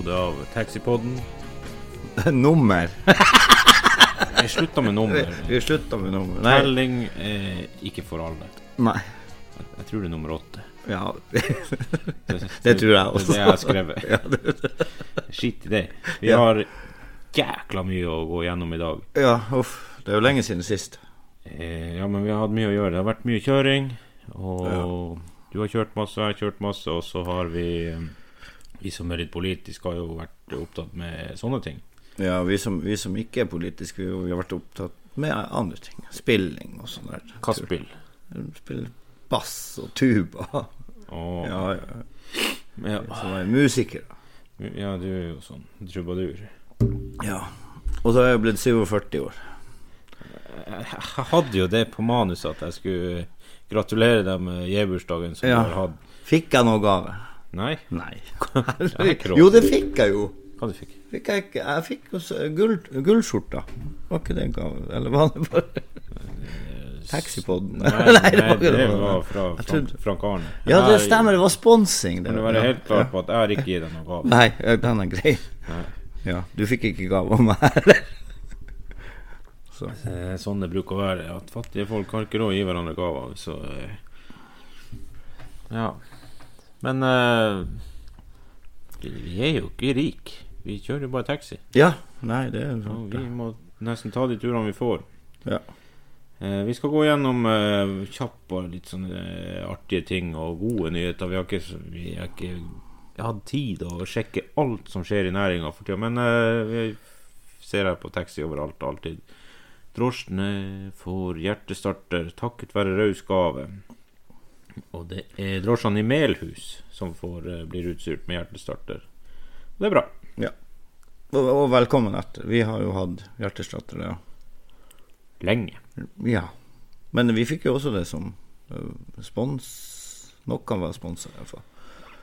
episode av Taxipodden. Nummer. Vi slutta med nummer. Vi slutta med nummer. Nei. Telling er ikke for alle. Nei. Jeg, jeg tror det er nummer åtte. Ja, Det, det tror jeg også. Det er det jeg har skrevet. Ja, det, i det. Vi Ja. har jækla mye å gå gjennom i dag. ja, uff. Det er jo lenge siden sist. Eh, ja, men vi har hatt mye å gjøre. Det har vært mye kjøring. Og du har kjørt masse, jeg har kjørt masse. Og så har vi eh, Vi som er litt politiske, har jo vært opptatt med sånne ting. Ja, vi som, vi som ikke er politiske, vi, vi har vært opptatt med andre ting. Spilling og sånn der. Hva spill? Spille bass og tuba. Oh. Ja, ja. ja. Som er musiker. ja, du er jo sånn trubadur. Ja. Og så er jeg blitt 47 år. Jeg hadde jo det på manuset at jeg skulle gratulere deg med J-bursdagen som Ja. du har hatt. Fikk jeg noe gave? Nei, Nei. jo, det fikk jeg jo. hva du fikk Fikk jeg ikke Jeg fikk gull, gullskjorta. Var ikke det en gave? Eller var det bare Taxipoden? Nei, nei, det var ikke det var fra Frank, Frank Arne. Ja, det stemmer. Det var sponsing. Det. Kan du være helt klar på at jeg har ikke gitt deg noen gave? Nei, den er grei. Nei. Ja, du fikk ikke gave av meg heller. Så. Eh, Sånn det bruker å være. At fattige folk har ikke råd å gi hverandre gaver. Så eh, Ja. Men uh, vi er jo ikke rike. Vi kjører jo bare taxi. Ja. Nei, det er Og sant. vi må nesten ta de turene vi får. Ja. Eh, vi skal gå gjennom eh, kjapt bare litt sånne eh, artige ting og gode nyheter. Vi har ikke, vi har ikke hatt tid å sjekke alt som skjer i næringa for tida, men eh, vi ser her på taxi overalt alltid. Drosjene får hjertestarter takket være raus gave. Og det er drosjene i Melhus som får, eh, blir utstyrt med hjertestarter. Det er bra. Og, og velkommen etter. Vi har jo hatt hjertestarter, ja. Lenge. ja. Men vi fikk jo også det som øh, spons Noen var sponsa, iallfall.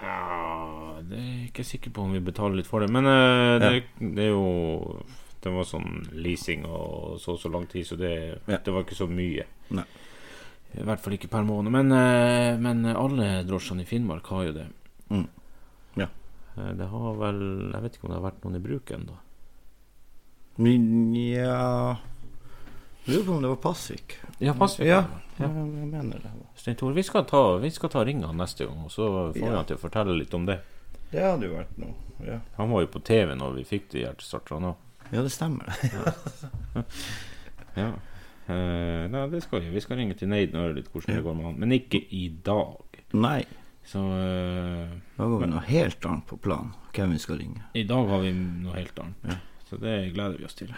Ja, det er jeg ikke sikker på om vi betaler litt for det. Men uh, det, det er jo Det var sånn leasing og så og så lang tid, så det, Ja. det var ikke så mye. Nei. I hvert fall ikke per måned. Men, eh, men alle drosjene i Finnmark har jo det. Mm. Ja. Eh, Det har vel Jeg vet ikke om det har vært noen i bruk ennå. Men ja Lurer på om det var Pasvik. Ja, Pasvik. Ja, Ja. jeg mener det. Stein Tor, vi skal ta, vi skal ta ringa neste gang, og så får Ja. han til å fortelle litt om det. Det hadde jo vært noe. Ja, Han var jo på TV når vi fikk de hjertestarterne òg. ja det stemmer. Ja. Eh, nei, det skal vi. Vi skal ringe til Neiden og høre litt hvordan det går med han. Men ikke i dag. Nei, Så uh, da går vi noe helt annet på plan. Hvem vi skal ringe. i dag har vi noe helt annet. Ja. Så det gleder vi oss til.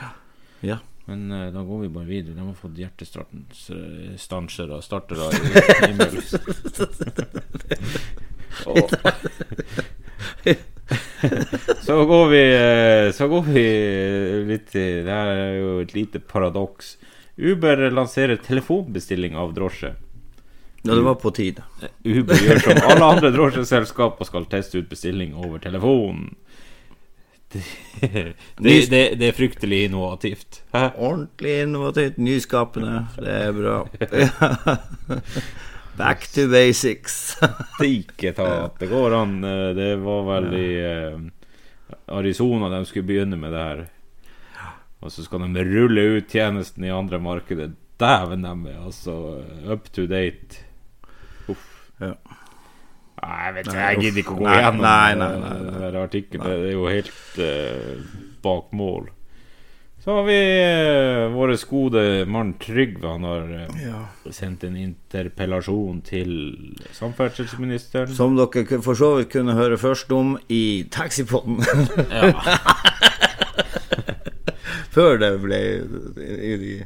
Ja. Men uh, da går vi bare videre. De har fått hjertestanser og startere i, i Melhus. Og- så går vi Så går vi litt til Det her er jo et lite paradoks. Uber lanserer telefonbestilling av drosje. ja, det var på tide. Uber gjør som alle andre drosjeselskap og skal teste ut bestilling over telefonen. Det, det, det, det er fryktelig innovativt. Hæ? Ordentlig innovativt, nyskapende. Det er bra. Back to basics. Ikke ta at det går an. Det var vel i eh, Arizona de skulle begynne med det her. Og så skal de rulle ut tjenesten i andre markeder. Dæven, de er altså up to date. Uff. Ja. Nei, jeg vet ikke, jeg gidder ikke å gå Nei, gjennom nei, nei, eh, nei, nei. den artikkelen. Det er jo helt uh, bak mål. Så har vi uh, vår gode mann Trygve. Han har uh, ja. sendt en interpellasjon til samferdselsministeren. Som dere for så vidt kunne høre først om i Taxipodden. Ja. Før det ble i, i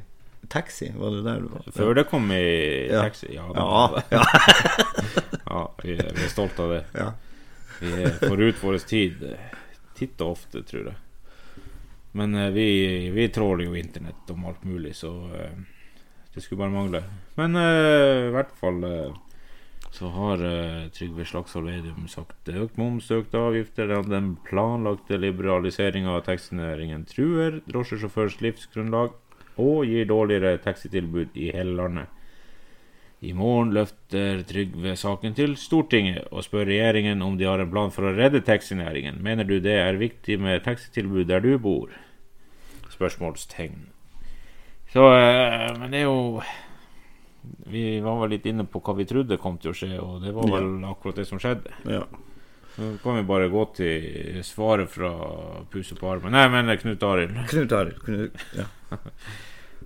taxi, var det der du var? Før det kom i taxi. Ja, Ja. ja. ja vi, er, vi er stolt av det. ja. Vi er forut vår tid eh, titt og ofte, tror jeg. Men eh, vi, vi tråler jo internett om alt mulig, så eh, det skulle bare mangle. Men eh, i hvert fall eh, så har uh, Trygve Slagsvold Vedum sagt økt moms, økte avgifter, den planlagte liberaliseringa av taxinæringen truer drosjesjåførers livsgrunnlag og gir dårligere taxitilbud i hele landet. I morgen løfter Trygve saken til Stortinget og spør regjeringen om de har en plan for å redde taxinæringen. Mener du det er viktig med taxitilbud der du bor? Spørsmålstegn. Så uh, Men det er jo Vi var vel litt inne på hva vi trodde kom til å skje, og det var vel akkurat det som skjedde. Ja. Så kan vi bare gå til svaret fra Puse på armen. Nei, men Knut Arild. Knut Arild. Knut, ja.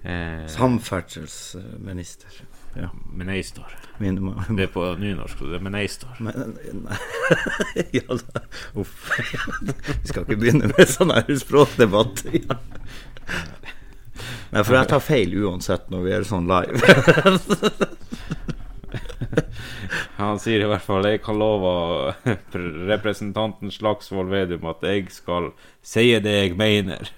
Eh, Samferdselsminister. Ja. Meneistar. Min, Det er på nynorsk, det er Meneistar. Men nei. Ja. Uff. Vi skal ikke begynne med sånn her språkdebatt. Ja. Nei, for jeg tar feil uansett når vi er sånn live. Han sier i hvert fall jeg kan love representanten Slagsvold Vedum at jeg skal si det jeg mener.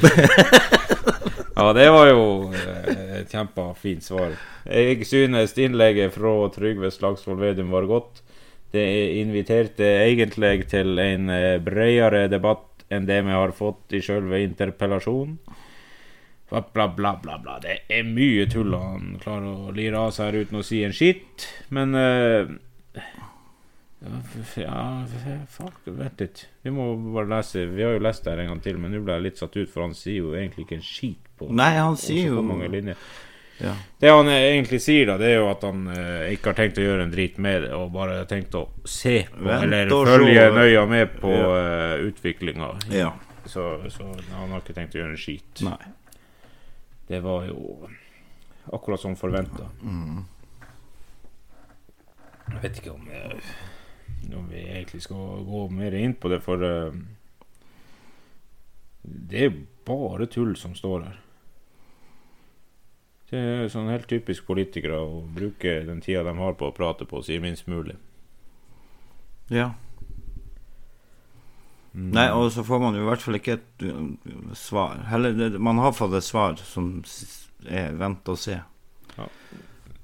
ja, det var jo eh, et kjempefint svar. Jeg synes innlegget fra Trygve Slagsvold Vedum var godt. Det inviterte egentlig til en eh, bredere debatt enn det vi har fått i selve interpellasjonen. Bla, bla, bla, bla, bla. Det er mye tull han klarer å lire av seg her uten å si en skitt. Men uh, ja, fuck, vent litt. Vi må bare lese Vi har jo lest det her en gang til, men nå ble jeg litt satt ut, for han sier jo egentlig ikke en skit på Nei, han sier jo mange linjer. ja. Det han eh, egentlig sier, da, det er jo at han eh, ikke har tenkt å gjøre en drit med det, og bare tenkt å se på, Vent eller følge så... nøya med på Ja. uh, utviklinga. ja. Så, så han har ikke tenkt å gjøre en skit. Nei. Det var jo akkurat som forventa. Jeg vet ikke om, jeg, om vi egentlig skal gå mer inn på det, for uh, det er bare tull som står her. Det er sånn helt typisk politikere å bruke den tida de har på å prate på, og si minst mulig. Ja. Mm. Nei, og så får man jo i hvert fall ikke et uh, svar. Heller, man har fått et svar som er vent og se.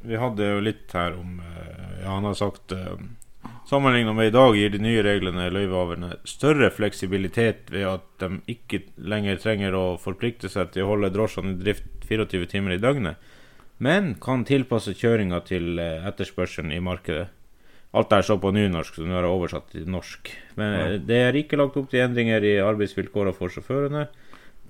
Vi hadde jo litt her om eh, Ja, han har sagt uh, Sammenlignet med i dag gir de nye reglene løyvehaverne større fleksibilitet ved at de ikke lenger trenger å forplikte seg til å holde drosjene i drift 24 timer i døgnet, men kan tilpasse kjøringa til eh, etterspørselen i markedet. Alt er så på nynorsk, så nå har jeg oversatt til norsk. Men ja. det er ikke lagt opp til endringer i arbeidsvilkårene for sjåførene.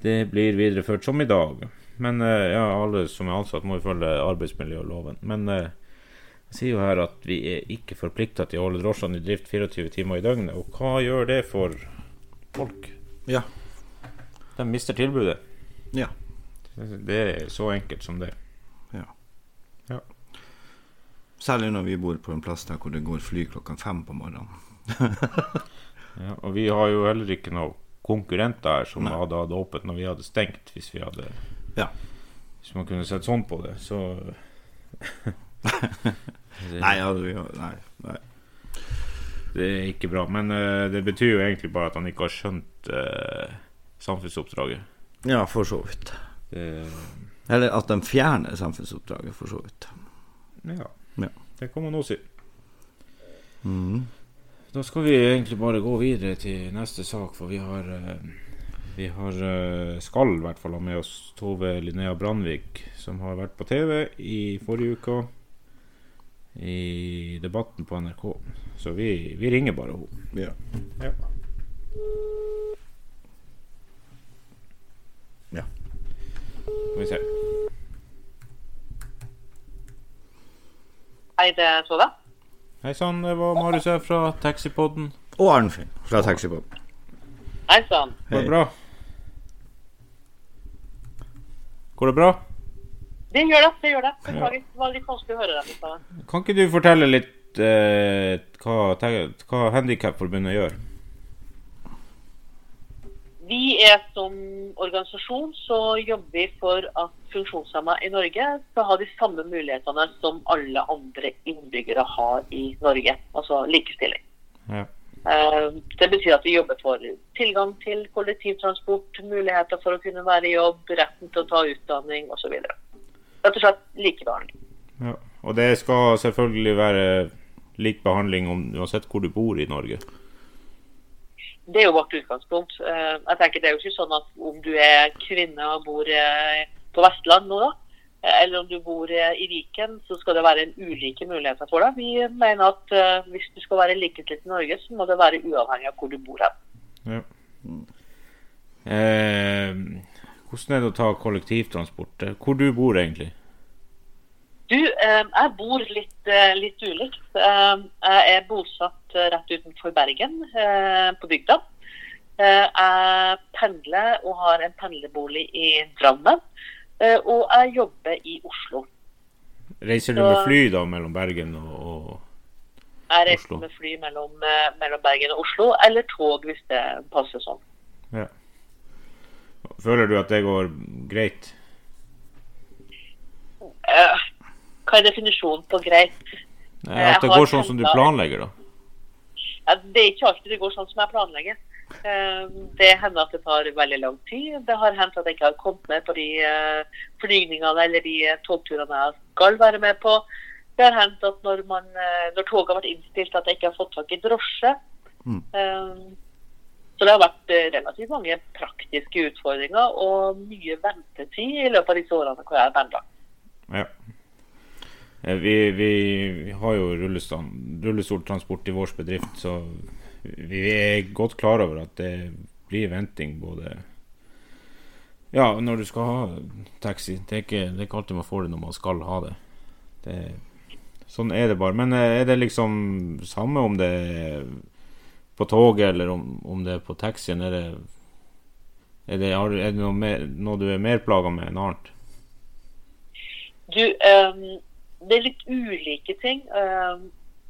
Det blir videreført som i dag. Men eh, ja, alle som er ansatt, må jo følge arbeidsmiljøloven. Men eh, jeg sier jo her at vi er ikke forplikta til å holde drosjene i drift 24 timer i døgnet. Og hva gjør det for folk? Ja. De mister tilbudet. Ja. Det er så enkelt som det. Særlig når vi bor på en plass der hvor det går fly klokka fem på morgenen. Ja, og vi har jo heller ikke noen konkurrenter her som Nei. hadde hatt åpent når vi hadde stengt, hvis vi hadde Ja. Hvis man kunne sett sånn på det, så Nei, ja, nei, nei. det er ikke bra. Men uh, det betyr jo egentlig bare at han ikke har skjønt uh, samfunnsoppdraget. Ja, for så vidt. Det, Eller at de fjerner samfunnsoppdraget, for så vidt. Ja. Det kan man også si. Mm. Da skal vi egentlig bare gå videre til neste sak, for vi har eh, Vi har eh, skal i hvert fall ha med oss Tove Linnea Brandvik, som har vært på TV i forrige uke. I debatten på NRK. Så vi, vi ringer bare henne. Ja. Ja. Ja. Skal vi se. Hei, det er Tove. Hei sann, det var Marius her fra Taxipodden. Og Arnfinn fra Taxipodden. Hei sann. Går det bra? Går det bra? Det gjør det. det gjør det. Beklager. Det var litt vanskelig å høre deg. Kan ikke du fortelle litt eh, hva, hva Handikapforbundet gjør? Vi er som organisasjon så jobber vi for at funksjonshemma i Norge skal ha de samme mulighetene som alle andre innbyggere har i Norge. Altså likestilling. Ja. Eh, Det betyr at vi jobber for tilgang til kollektivtransport, muligheter for å kunne være i jobb, retten til å ta utdanning osv. Rett og slett likebehandling. Ja. Og det skal selvfølgelig være lik behandling om, uansett hvor du bor i Norge. Det er jo vårt utgangspunkt. Eh, Jeg tenker Det er jo ikke sånn at om du er kvinne og bor eh, på Vestland nå, da, eller om du bor eh, i Viken, så skal det være en ulike muligheter for deg. Vi mener at uh, hvis du skal være likestilt i Norge, så må det være uavhengig av hvor du bor hen. Ja. Eh, hvordan er det å ta kollektivtransport? Hvor du bor egentlig? Du, eh, jeg bor litt, eh, litt ulikt. Eh, jeg er bosatt rett utenfor Bergen, på bygda. Jeg pendler og har en pendlerbolig i Drammen. Og jeg jobber i Oslo. Reiser du med fly da mellom Bergen og, og Jeg reiser med fly mellom, mellom, Bergen og Oslo, eller tog hvis det passer sånn. Ja. Føler du at det går greit? Uh, hva er definisjonen på greit? At det går sånn som du planlegger, da? Ja, det er ikke alltid det går sånn som jeg planlegger. Eh, det hender at det tar veldig lang tid. Det har hendt at jeg ikke har kommet med på de eh, flygningene eller de eh, togturene jeg skal være med på. Det har hendt at når, man, når toget har vært innstilt, at jeg ikke har fått tak i drosje. Mm. Så det har vært relativt mange praktiske utfordringer og mye ventetid i løpet av disse årene hvor jeg har pendla. Ja. Vi, vi, vi, har jo rullestoltransport i vår bedrift, så vi er godt klar over at det blir venting både Ja, når du skal ha taxi. Det er ikke, det er ikke alltid man får det når man skal ha det. det. Sånn er det bare. Men eh, er det liksom samme om det er på toget eller om, om det er på taxien? Er det, er det, er det noe, mer, noe, du er mer plaga med enn annet? Du, um det er litt ulike ting. Uh,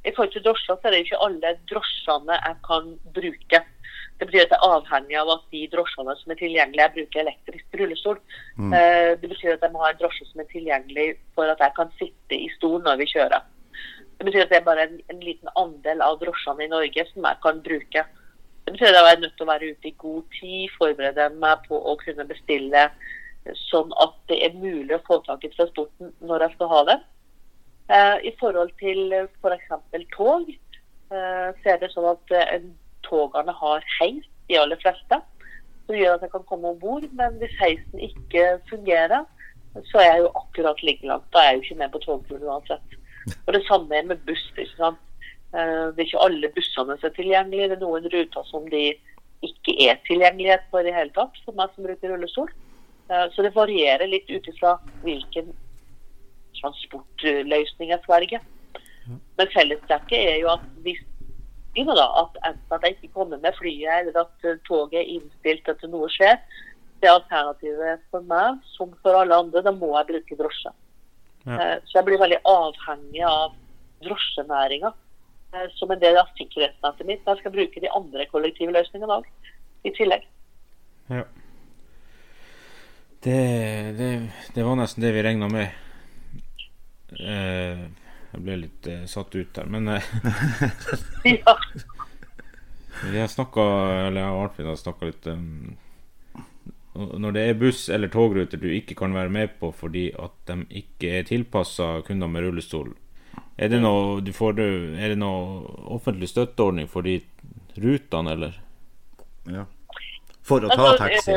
I forhold til drosjer så er det ikke alle drosjene jeg kan bruke. Det betyr at jeg er avhengig av at de drosjene som er tilgjengelige, jeg bruker elektrisk rullestol. Mm. Uh, det betyr at jeg må ha en drosje som er tilgjengelig for at jeg kan sitte i stol når vi kjører. Det betyr at det er bare en, en liten andel av drosjene i Norge som jeg kan bruke. Det betyr at jeg er nødt til å være ute i god tid, forberede meg på å kunne bestille sånn at det er mulig å få tak i transporten når jeg skal ha det. Eh, I forhold til f.eks. For tog, eh, så er det sånn at eh, togene har heis, de aller fleste. Som gjør at jeg kan komme om bord. Men hvis heisen ikke fungerer, så er jeg jo akkurat like langt. Da er jeg jo ikke med på togturen uansett. Og det samme er med buss. ikke sant? Det er ikke alle bussene som er tilgjengelige. Det er noen ruter som de ikke er tilgjengelighet for i hele tatt, for meg som bruker rullestol. Så det varierer litt ut ifra hvilken transportløsninger Sverige. Men fellestrekket er jo at hvis da, at enten at jeg ikke kommer med flyet, eller at eh, toget er innstilt etter noe skjer, det er alternativet for meg, som for alle andre, da må jeg bruke drosje. Ja. Eh, så jeg blir veldig avhengig av drosjenæringa eh, som en del av sikkerhetsnettet mitt. Jeg skal bruke de andre kollektive løsningene òg, i tillegg. Ja. Det, det, det var nesten det vi regna med. Eh, jeg ble litt eh, satt ut der, men eh, ja. Vi har snakka, eller jeg og Arnfinn har snakka litt um, Når det er buss- eller togruter du ikke kan være med på fordi at de ikke er tilpassa kunder med rullestol, er det noe, får, er det noe offentlig støtteordning for de rutene, eller? Ja. For å ta altså, taxi?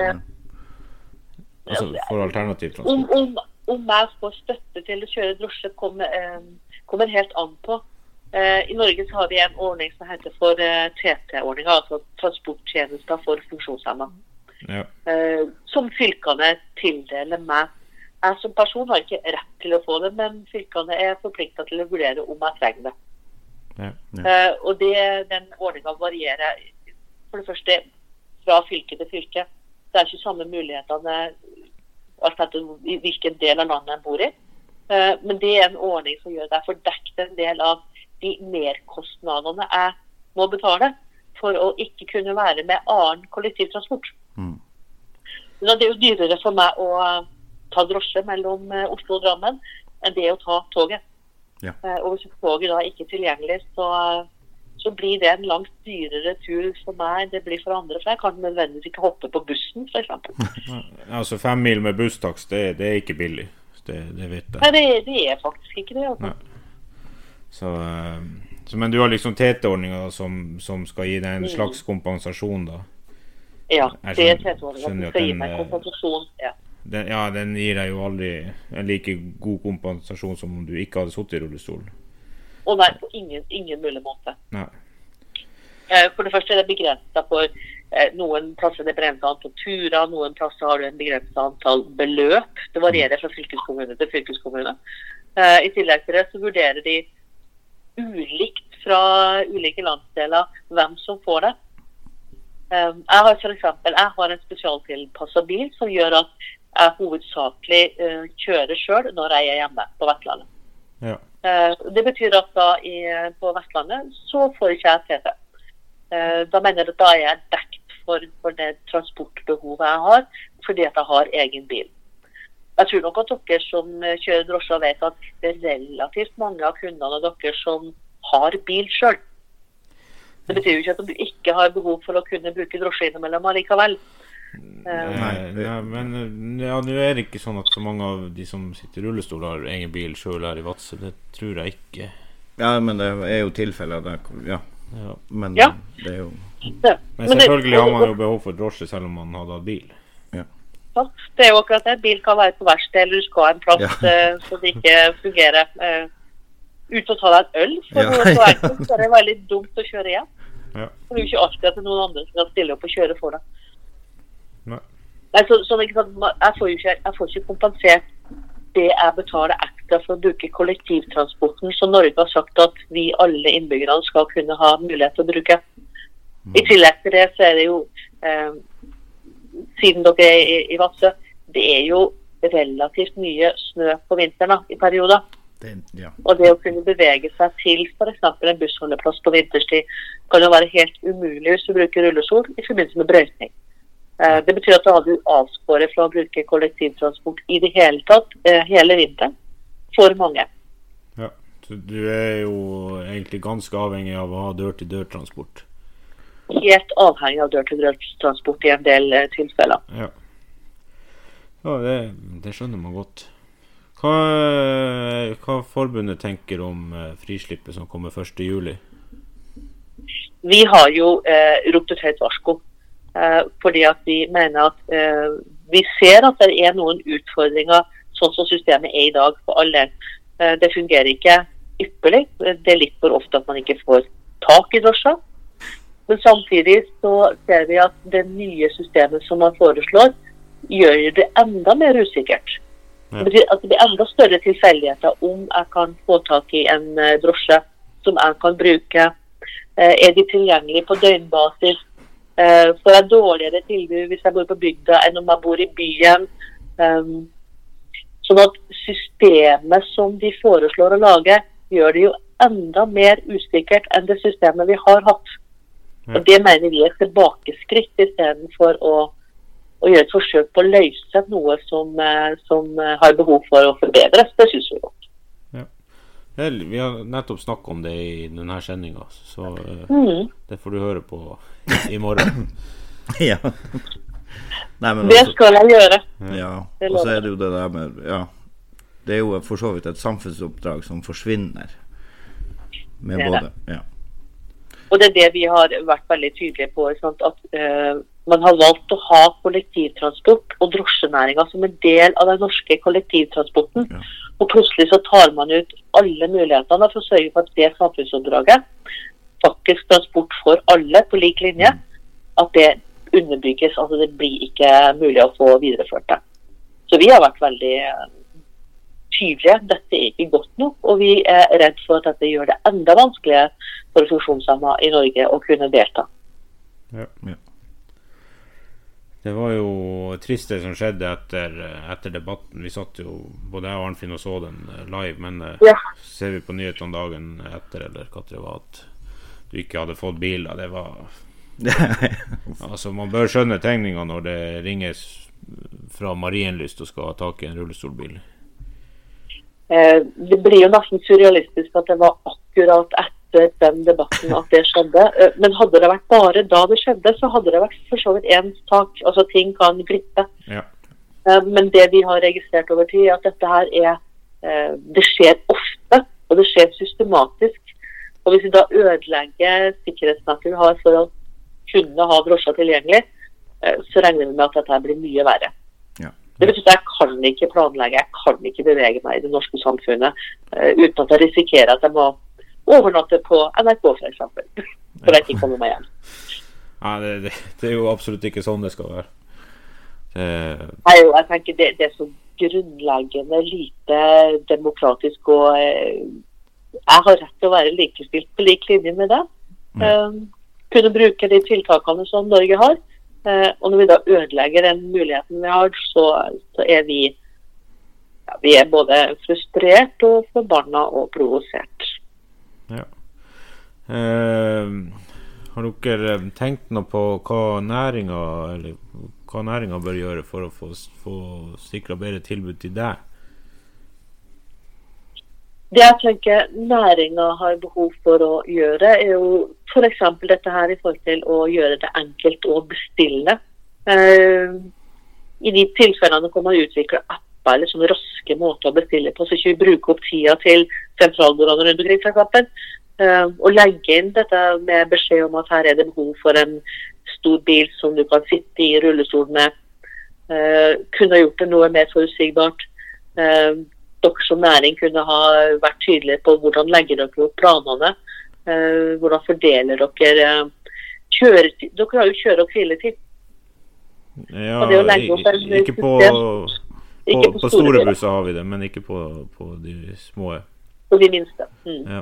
Altså for alternativ transport? Om, jeg får støtte til å kjøre drosje, kommer, eh, kommer helt an på. Eh, I Norge så har vi en ordning som heter for eh, TT-ordninga, altså transporttjenester for funksjonshemma. Ja. Som fylkene tildeler meg. Jeg som person har ikke rett til å få det, men fylkene er forplikta til å vurdere om jeg trenger det. Ja, ja. Og det, den ordninga varierer for det første fra fylke til fylke. Det er ikke samme mulighetene alt at hvilken del av landet en bor i. Eh, men det er en ordning som gjør at jeg får dekket en del av de merkostnadene jeg må betale for å ikke kunne være med annen kollektivtransport. Mm. Det er jo dyrere for meg å eh, ta drosje mellom eh, Oslo og Drammen enn det å ta toget. Ja. Og hvis toget da ikke er tilgjengelig, så så blir det en langt dyrere tur for meg enn det blir for andre. For jeg kan nødvendigvis ikke hoppe på bussen, f.eks. altså fem mil med busstakst, det, det, er ikke billig. Det, det vet jeg. Nei, det, det, er faktisk ikke det. Altså. Så, eh, så, men du har liksom TT-ordninga som, som, skal gi deg en mm. slags kompensasjon, da? Ja, det er TT-ordninga som skal gi meg eh, kompensasjon. Ja. den, ja, den gir deg jo aldri en like god kompensasjon som om du ikke hadde sittet i rullestol. Og nei, på ingen, ingen mulig måte. Nei. Eh, For det første er det begrensa for eh, noen plasser er det begrensa antall turer, noen plasser har du en begrensa antall beløp. Det varierer fra fylkeskommune til fylkeskommune. Eh, I tillegg til det så vurderer de ulikt fra ulike landsdeler hvem som får det. Jeg har for eksempel, jeg har en spesialtilpassa bil som gjør at jeg hovedsakelig kjører sjøl når jeg er hjemme på Vestlandet. Ja. Eh, Det betyr at da i, på Vestlandet så får ikke jeg TT. Eh, Da mener jeg at da er jeg dekt for, for det transportbehovet jeg har, fordi at jeg har egen bil. Jeg tror nok at dere som kjører drosjer vet at det er relativt mange av kundene dere som har bil sjøl. Det betyr jo ikke at du ikke har behov for å kunne bruke drosje innimellom allikevel. Eh, Nei, nei, men eh, ja, nå er det ikke sånn at så mange av de som sitter i rullestol, har egen bil sjøl her i Vadsø. Det tror jeg ikke. Ja, men det er jo tilfeller der Ja. Ja. Men Ja. det er jo Men selvfølgelig har man jo behov for drosje selv om man hadde hatt bil. Ja, det er jo akkurat det. Bil kan være på verksted, eller du skal ha en plass Ja. eh, så det ikke fungerer. Eh, ut og ta deg en øl, for Ja, så er det veldig dumt å kjøre hjem. Ja. For det er jo ikke alltid at det er noen andre som kan stille opp og kjøre for deg. Nei. Så, sånn, jeg, får ikke, jeg får ikke kompensert det jeg betaler ekstra for å bruke kollektivtransporten, som Norge har sagt at vi alle innbyggerne skal kunne ha mulighet til å bruke. I tillegg til det så er det jo, eh, siden dere er i, i Vadsø, det er jo relativt mye snø på vinteren da, i perioder. Den, ja. Og det å kunne bevege seg til f.eks. en bussholdeplass på vinterstid kan jo være helt umulig hvis du bruker rullestol i forbindelse med brøyting. Eh, Det betyr at da har du avskåret fra å bruke kollektivtransport i det hele tatt eh, hele vinteren for mange. Ja. Så du er jo egentlig ganske avhengig av å ha dør-til-dør-transport. Helt avhengig av dør-til-dør-transport i en del eh, tilfeller. Ja. Ja, det, det skjønner man godt. Hva, hva forbundet tenker om frislippet som kommer 1.7? Vi har jo eh, ropt et høyt varsko. Eh, fordi at vi mener at eh, vi ser at det er noen utfordringer sånn som systemet er i dag for alle. Eh, det fungerer ikke ypperlig. Det er litt for ofte at man ikke får tak i drosja. Men samtidig så ser vi at det nye systemet som man foreslår, gjør det enda mer usikkert. Ja. Det blir enda større tilfeldigheter om jeg kan få tak i en drosje som jeg kan bruke. Er de tilgjengelige på døgnbasis? Eh, får jeg dårligere tilbud hvis jeg bor på bygda enn om jeg bor i byen? Um, sånn at systemet som de foreslår å lage, gjør det jo enda mer usikkert enn det systemet vi har hatt. Ja. Og Det mener vi er et tilbakeskritt istedenfor å, å gjøre et forsøk på å løse noe som, eh, som eh, har behov for å forbedres. Det syns vi jo. Er- Vi har nettopp snakket om det i denne sendinga, så eh, Mm. det får du høre på i morgen. ja. Nei, men Det altså, skal jeg gjøre. ja. Og så er det jo det der med Ja. Det er jo for så vidt et samfunnsoppdrag som forsvinner. Med Det er både Ja. Og det er det vi har vært veldig tydelige på. Sant? At uh, man har valgt å ha kollektivtransport og drosjenæringa som en del av den norske kollektivtransporten. Ja. Og plutselig så tar man ut alle mulighetene for å sørge for at det samfunnsoppdraget, faktisk transport for alle på lik linje, at det underbygges. Altså det blir ikke mulig å få videreført det. Så vi har vært veldig eh, tydelige. Dette er ikke godt nok, og vi er redd for at dette gjør det enda vanskeligere for funksjonshemmede i Norge å kunne delta. Ja. Ja. Det var jo trist det som skjedde etter, etter debatten. Vi satt jo, både jeg og Arnfinn og så den eh, live, men eh, Ja. ser vi på nyhetene dagen etter eller hva det var at du ikke hadde fått bil, da, det var Altså, man bør skjønne tegninga når det ringes fra Marienlyst og skal ha tak i en rullestolbil. Eh, det blir jo nesten surrealistisk at det var akkurat etter den debatten at det skjedde. Eh, men hadde det vært bare da det skjedde, så hadde det vært for så vidt én sak. Altså ting kan glippe. Ja. Eh, men det vi har registrert over tid, er at dette her er Det skjer ofte, og det skjer systematisk. Og hvis vi da ødelegger sikkerhetsnettet vi har for å kunne ha drosjer tilgjengelig, så regner vi med at dette her blir mye verre. Det betyr at jeg kan ikke planlegge, jeg kan ikke bevege meg i det norske samfunnet uh, uten at jeg risikerer at jeg må overnatte på NRK f.eks. For, for jeg ikke kommer meg hjem. Nei, det, det, det, er jo absolutt ikke sånn det skal være. Det... Nei, jeg tenker det, det, er så grunnleggende lite demokratisk og uh, Jeg har rett til å være likestilt på lik linje med det. Mm. Um, kunne bruke de tiltakene som Norge har. Uh, og når vi da ødelegger den muligheten vi har, så, så er vi ja, vi er både frustrert og forbanna og provosert. Ja. Eh, har dere eh, tenkt noe på hva næringa hva næringa bør gjøre for å få, få sikra bedre tilbud til deg? Det jeg tenker næringa har behov for å gjøre, er jo f.eks. dette her i forhold til å gjøre det enkelt å bestille. Uh, I de tilfellene hvor man utvikler apper eller sånne raske måter å bestille på, så ikke vi bruker opp tida til sentralbordene rundt omkring f.eks. Uh, og legge inn dette med beskjed om at her er det behov for en stor bil som du kan sitte i rullestol med. Uh, kunne gjort det noe mer forutsigbart. Uh, dere som næring kunne ha vært tydelige på hvordan legger dere opp planene. Uh, hvordan fordeler dere kjøretid Dere har jo kjøre- og hviletid. Ja, ikke på, på, på, på store busser har vi det, men ikke på, på de små. På de minste. Mm. Ja.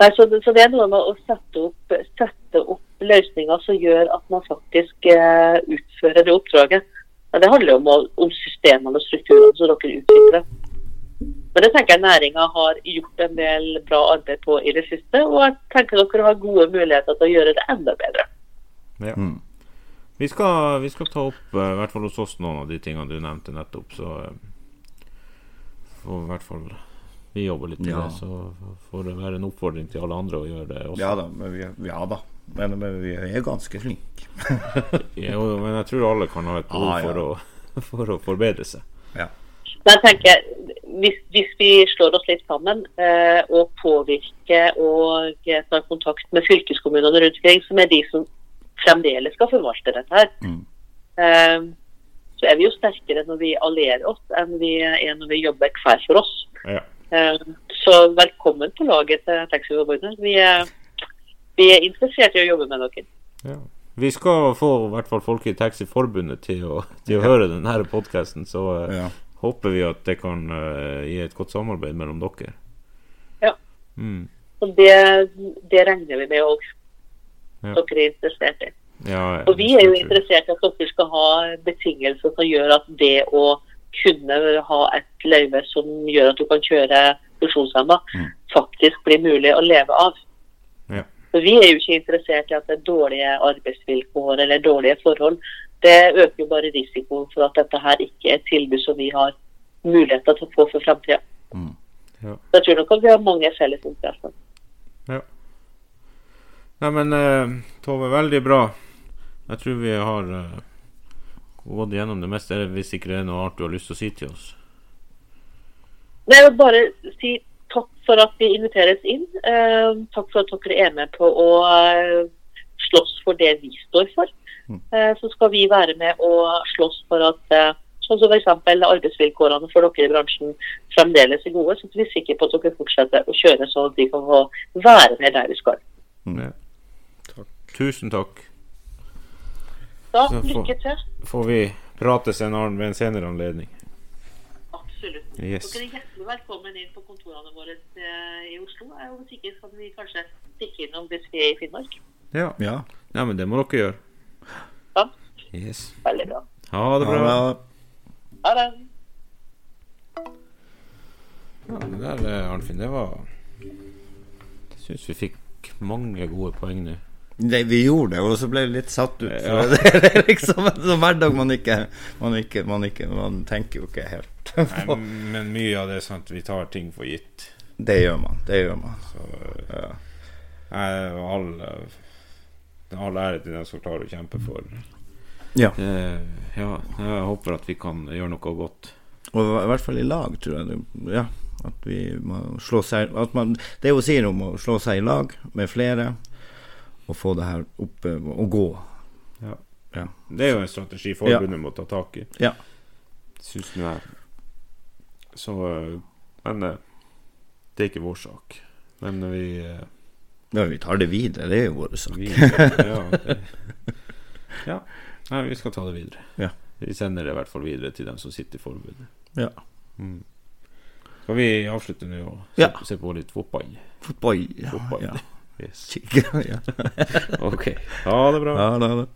Nei, så, så, det er noe med å sette opp, sette opp løsninger som gjør at man faktisk eh, utfører det oppdraget. Men det handler om, om systemene og strukturene som dere utvikler. Men det tenker jeg næringa har gjort en del bra arbeid på i det siste. Og jeg tenker dere har gode muligheter til å gjøre det enda bedre. Ja. Mm. Vi, skal, vi, skal, ta opp, uh, i hvert fall hos oss, noen av de tingene du nevnte nettopp. Så uh, får i hvert fall vi jobber litt med ja. det, så får det være en oppfordring til alle andre å gjøre det også. Ja da, men vi, ja, da. Men, men vi er ganske flinke. jo, men jeg tror alle kan ha et behov ah, ja. for, å, for, å, forbedre seg. Ja. Men jeg tenker, hvis, hvis, vi slår oss litt sammen eh, og påvirker og tar kontakt med fylkeskommunene rundt omkring, som er de som fremdeles skal forvalte dette her, mm. eh, så er vi jo sterkere når vi allierer oss enn vi er når vi jobber hver for oss. Ja. Eh, så velkommen på laget til Taxiforbundet. Vi, vi, er interessert i å jobbe med dere. Ja. Vi skal få i hvert fall folk i Taxiforbundet til å, til å ja. høre denne podkasten, så eh, ja. håper vi at det kan uh, gi et godt samarbeid mellom dere. Ja. Mm. Og det, det, regner vi med òg. Ja. Dere er interessert i. Ja, og vi er jo interessert i at dere skal ha betingelser som gjør at det å kunne ha et løyve som gjør at du kan kjøre funksjonshemma, mm. faktisk blir mulig å leve av. For Vi er jo ikke interessert i at det er dårlige arbeidsvilkår eller dårlige forhold. Det øker jo bare risikoen for at dette her ikke er et tilbud som vi har muligheter til å få for framtida. Mm. Ja. Så jeg tror nok at vi har mange felles interesser. Ja. Nei, men uh, Tove, veldig bra. Jeg tror vi har eh, gått gjennom det meste, hvis ikke det er noe annet du har lyst til å si til oss? Jeg vil bare si takk for at vi inviteres inn. Eh, takk for at dere er med på å eh, slåss for det vi står for. Mm. Eh, så skal vi være med og slåss for at eh, sånn som f.eks. arbeidsvilkårene for dere i bransjen fremdeles er gode, så vi er sikre på at dere fortsetter å kjøre så vi kan få være med der vi skal. Mm. Takk. Tusen takk. Da, lykke til. får vi prates en annen ved en senere anledning. Absolutt. Yes. Dere er hjertelig velkommen inn på kontorene våre eh, i Oslo. Og hvis ikke kan vi kanskje stikke innom hvis vi er i Finnmark. Ja. ja. ja men det må dere gjøre. Ja. Yes. Veldig bra. Ha det bra. Ha det. Ha det. Ja, det der, eh, Arnfinn, det var Jeg syns vi fikk mange gode poeng nå. Det, vi gjorde det, og så ble vi litt satt ut. Ja. det er liksom en sånn hverdag man ikke Man, ikke, man, ikke, man tenker jo ikke helt Nei, Men mye av det er sånn at vi tar ting for gitt. Det gjør man. Det gjør man. Så, ja. all, all ære til den som klarer å kjempe for ja. Eh, ja. Jeg håper at vi kan gjøre noe godt. Og i hvert fall i lag, tror jeg. Ja, at vi må slå seg at man, Det hun sier om å slå seg i lag med flere å få det her oppe og gå. Ja. Ja. Det er jo en strategi forbundet må ta tak i. Ja. Syns nå jeg. Så eh, Men eh, det er ikke vår sak. Men vi eh, ja, vi tar det videre. Det er jo vår sak. Vi, ja, det, ja. Nei, vi skal ta det videre. Ja. Vi sender det i hvert fall videre til dem som sitter i forbundet. Ja. Mm. Skal vi avslutte nå og se, Ja. se på litt fotball? Fotball. Ja, Fotball. ja. Yes. Ja. Ok. Ha det bra. Ha det ha det.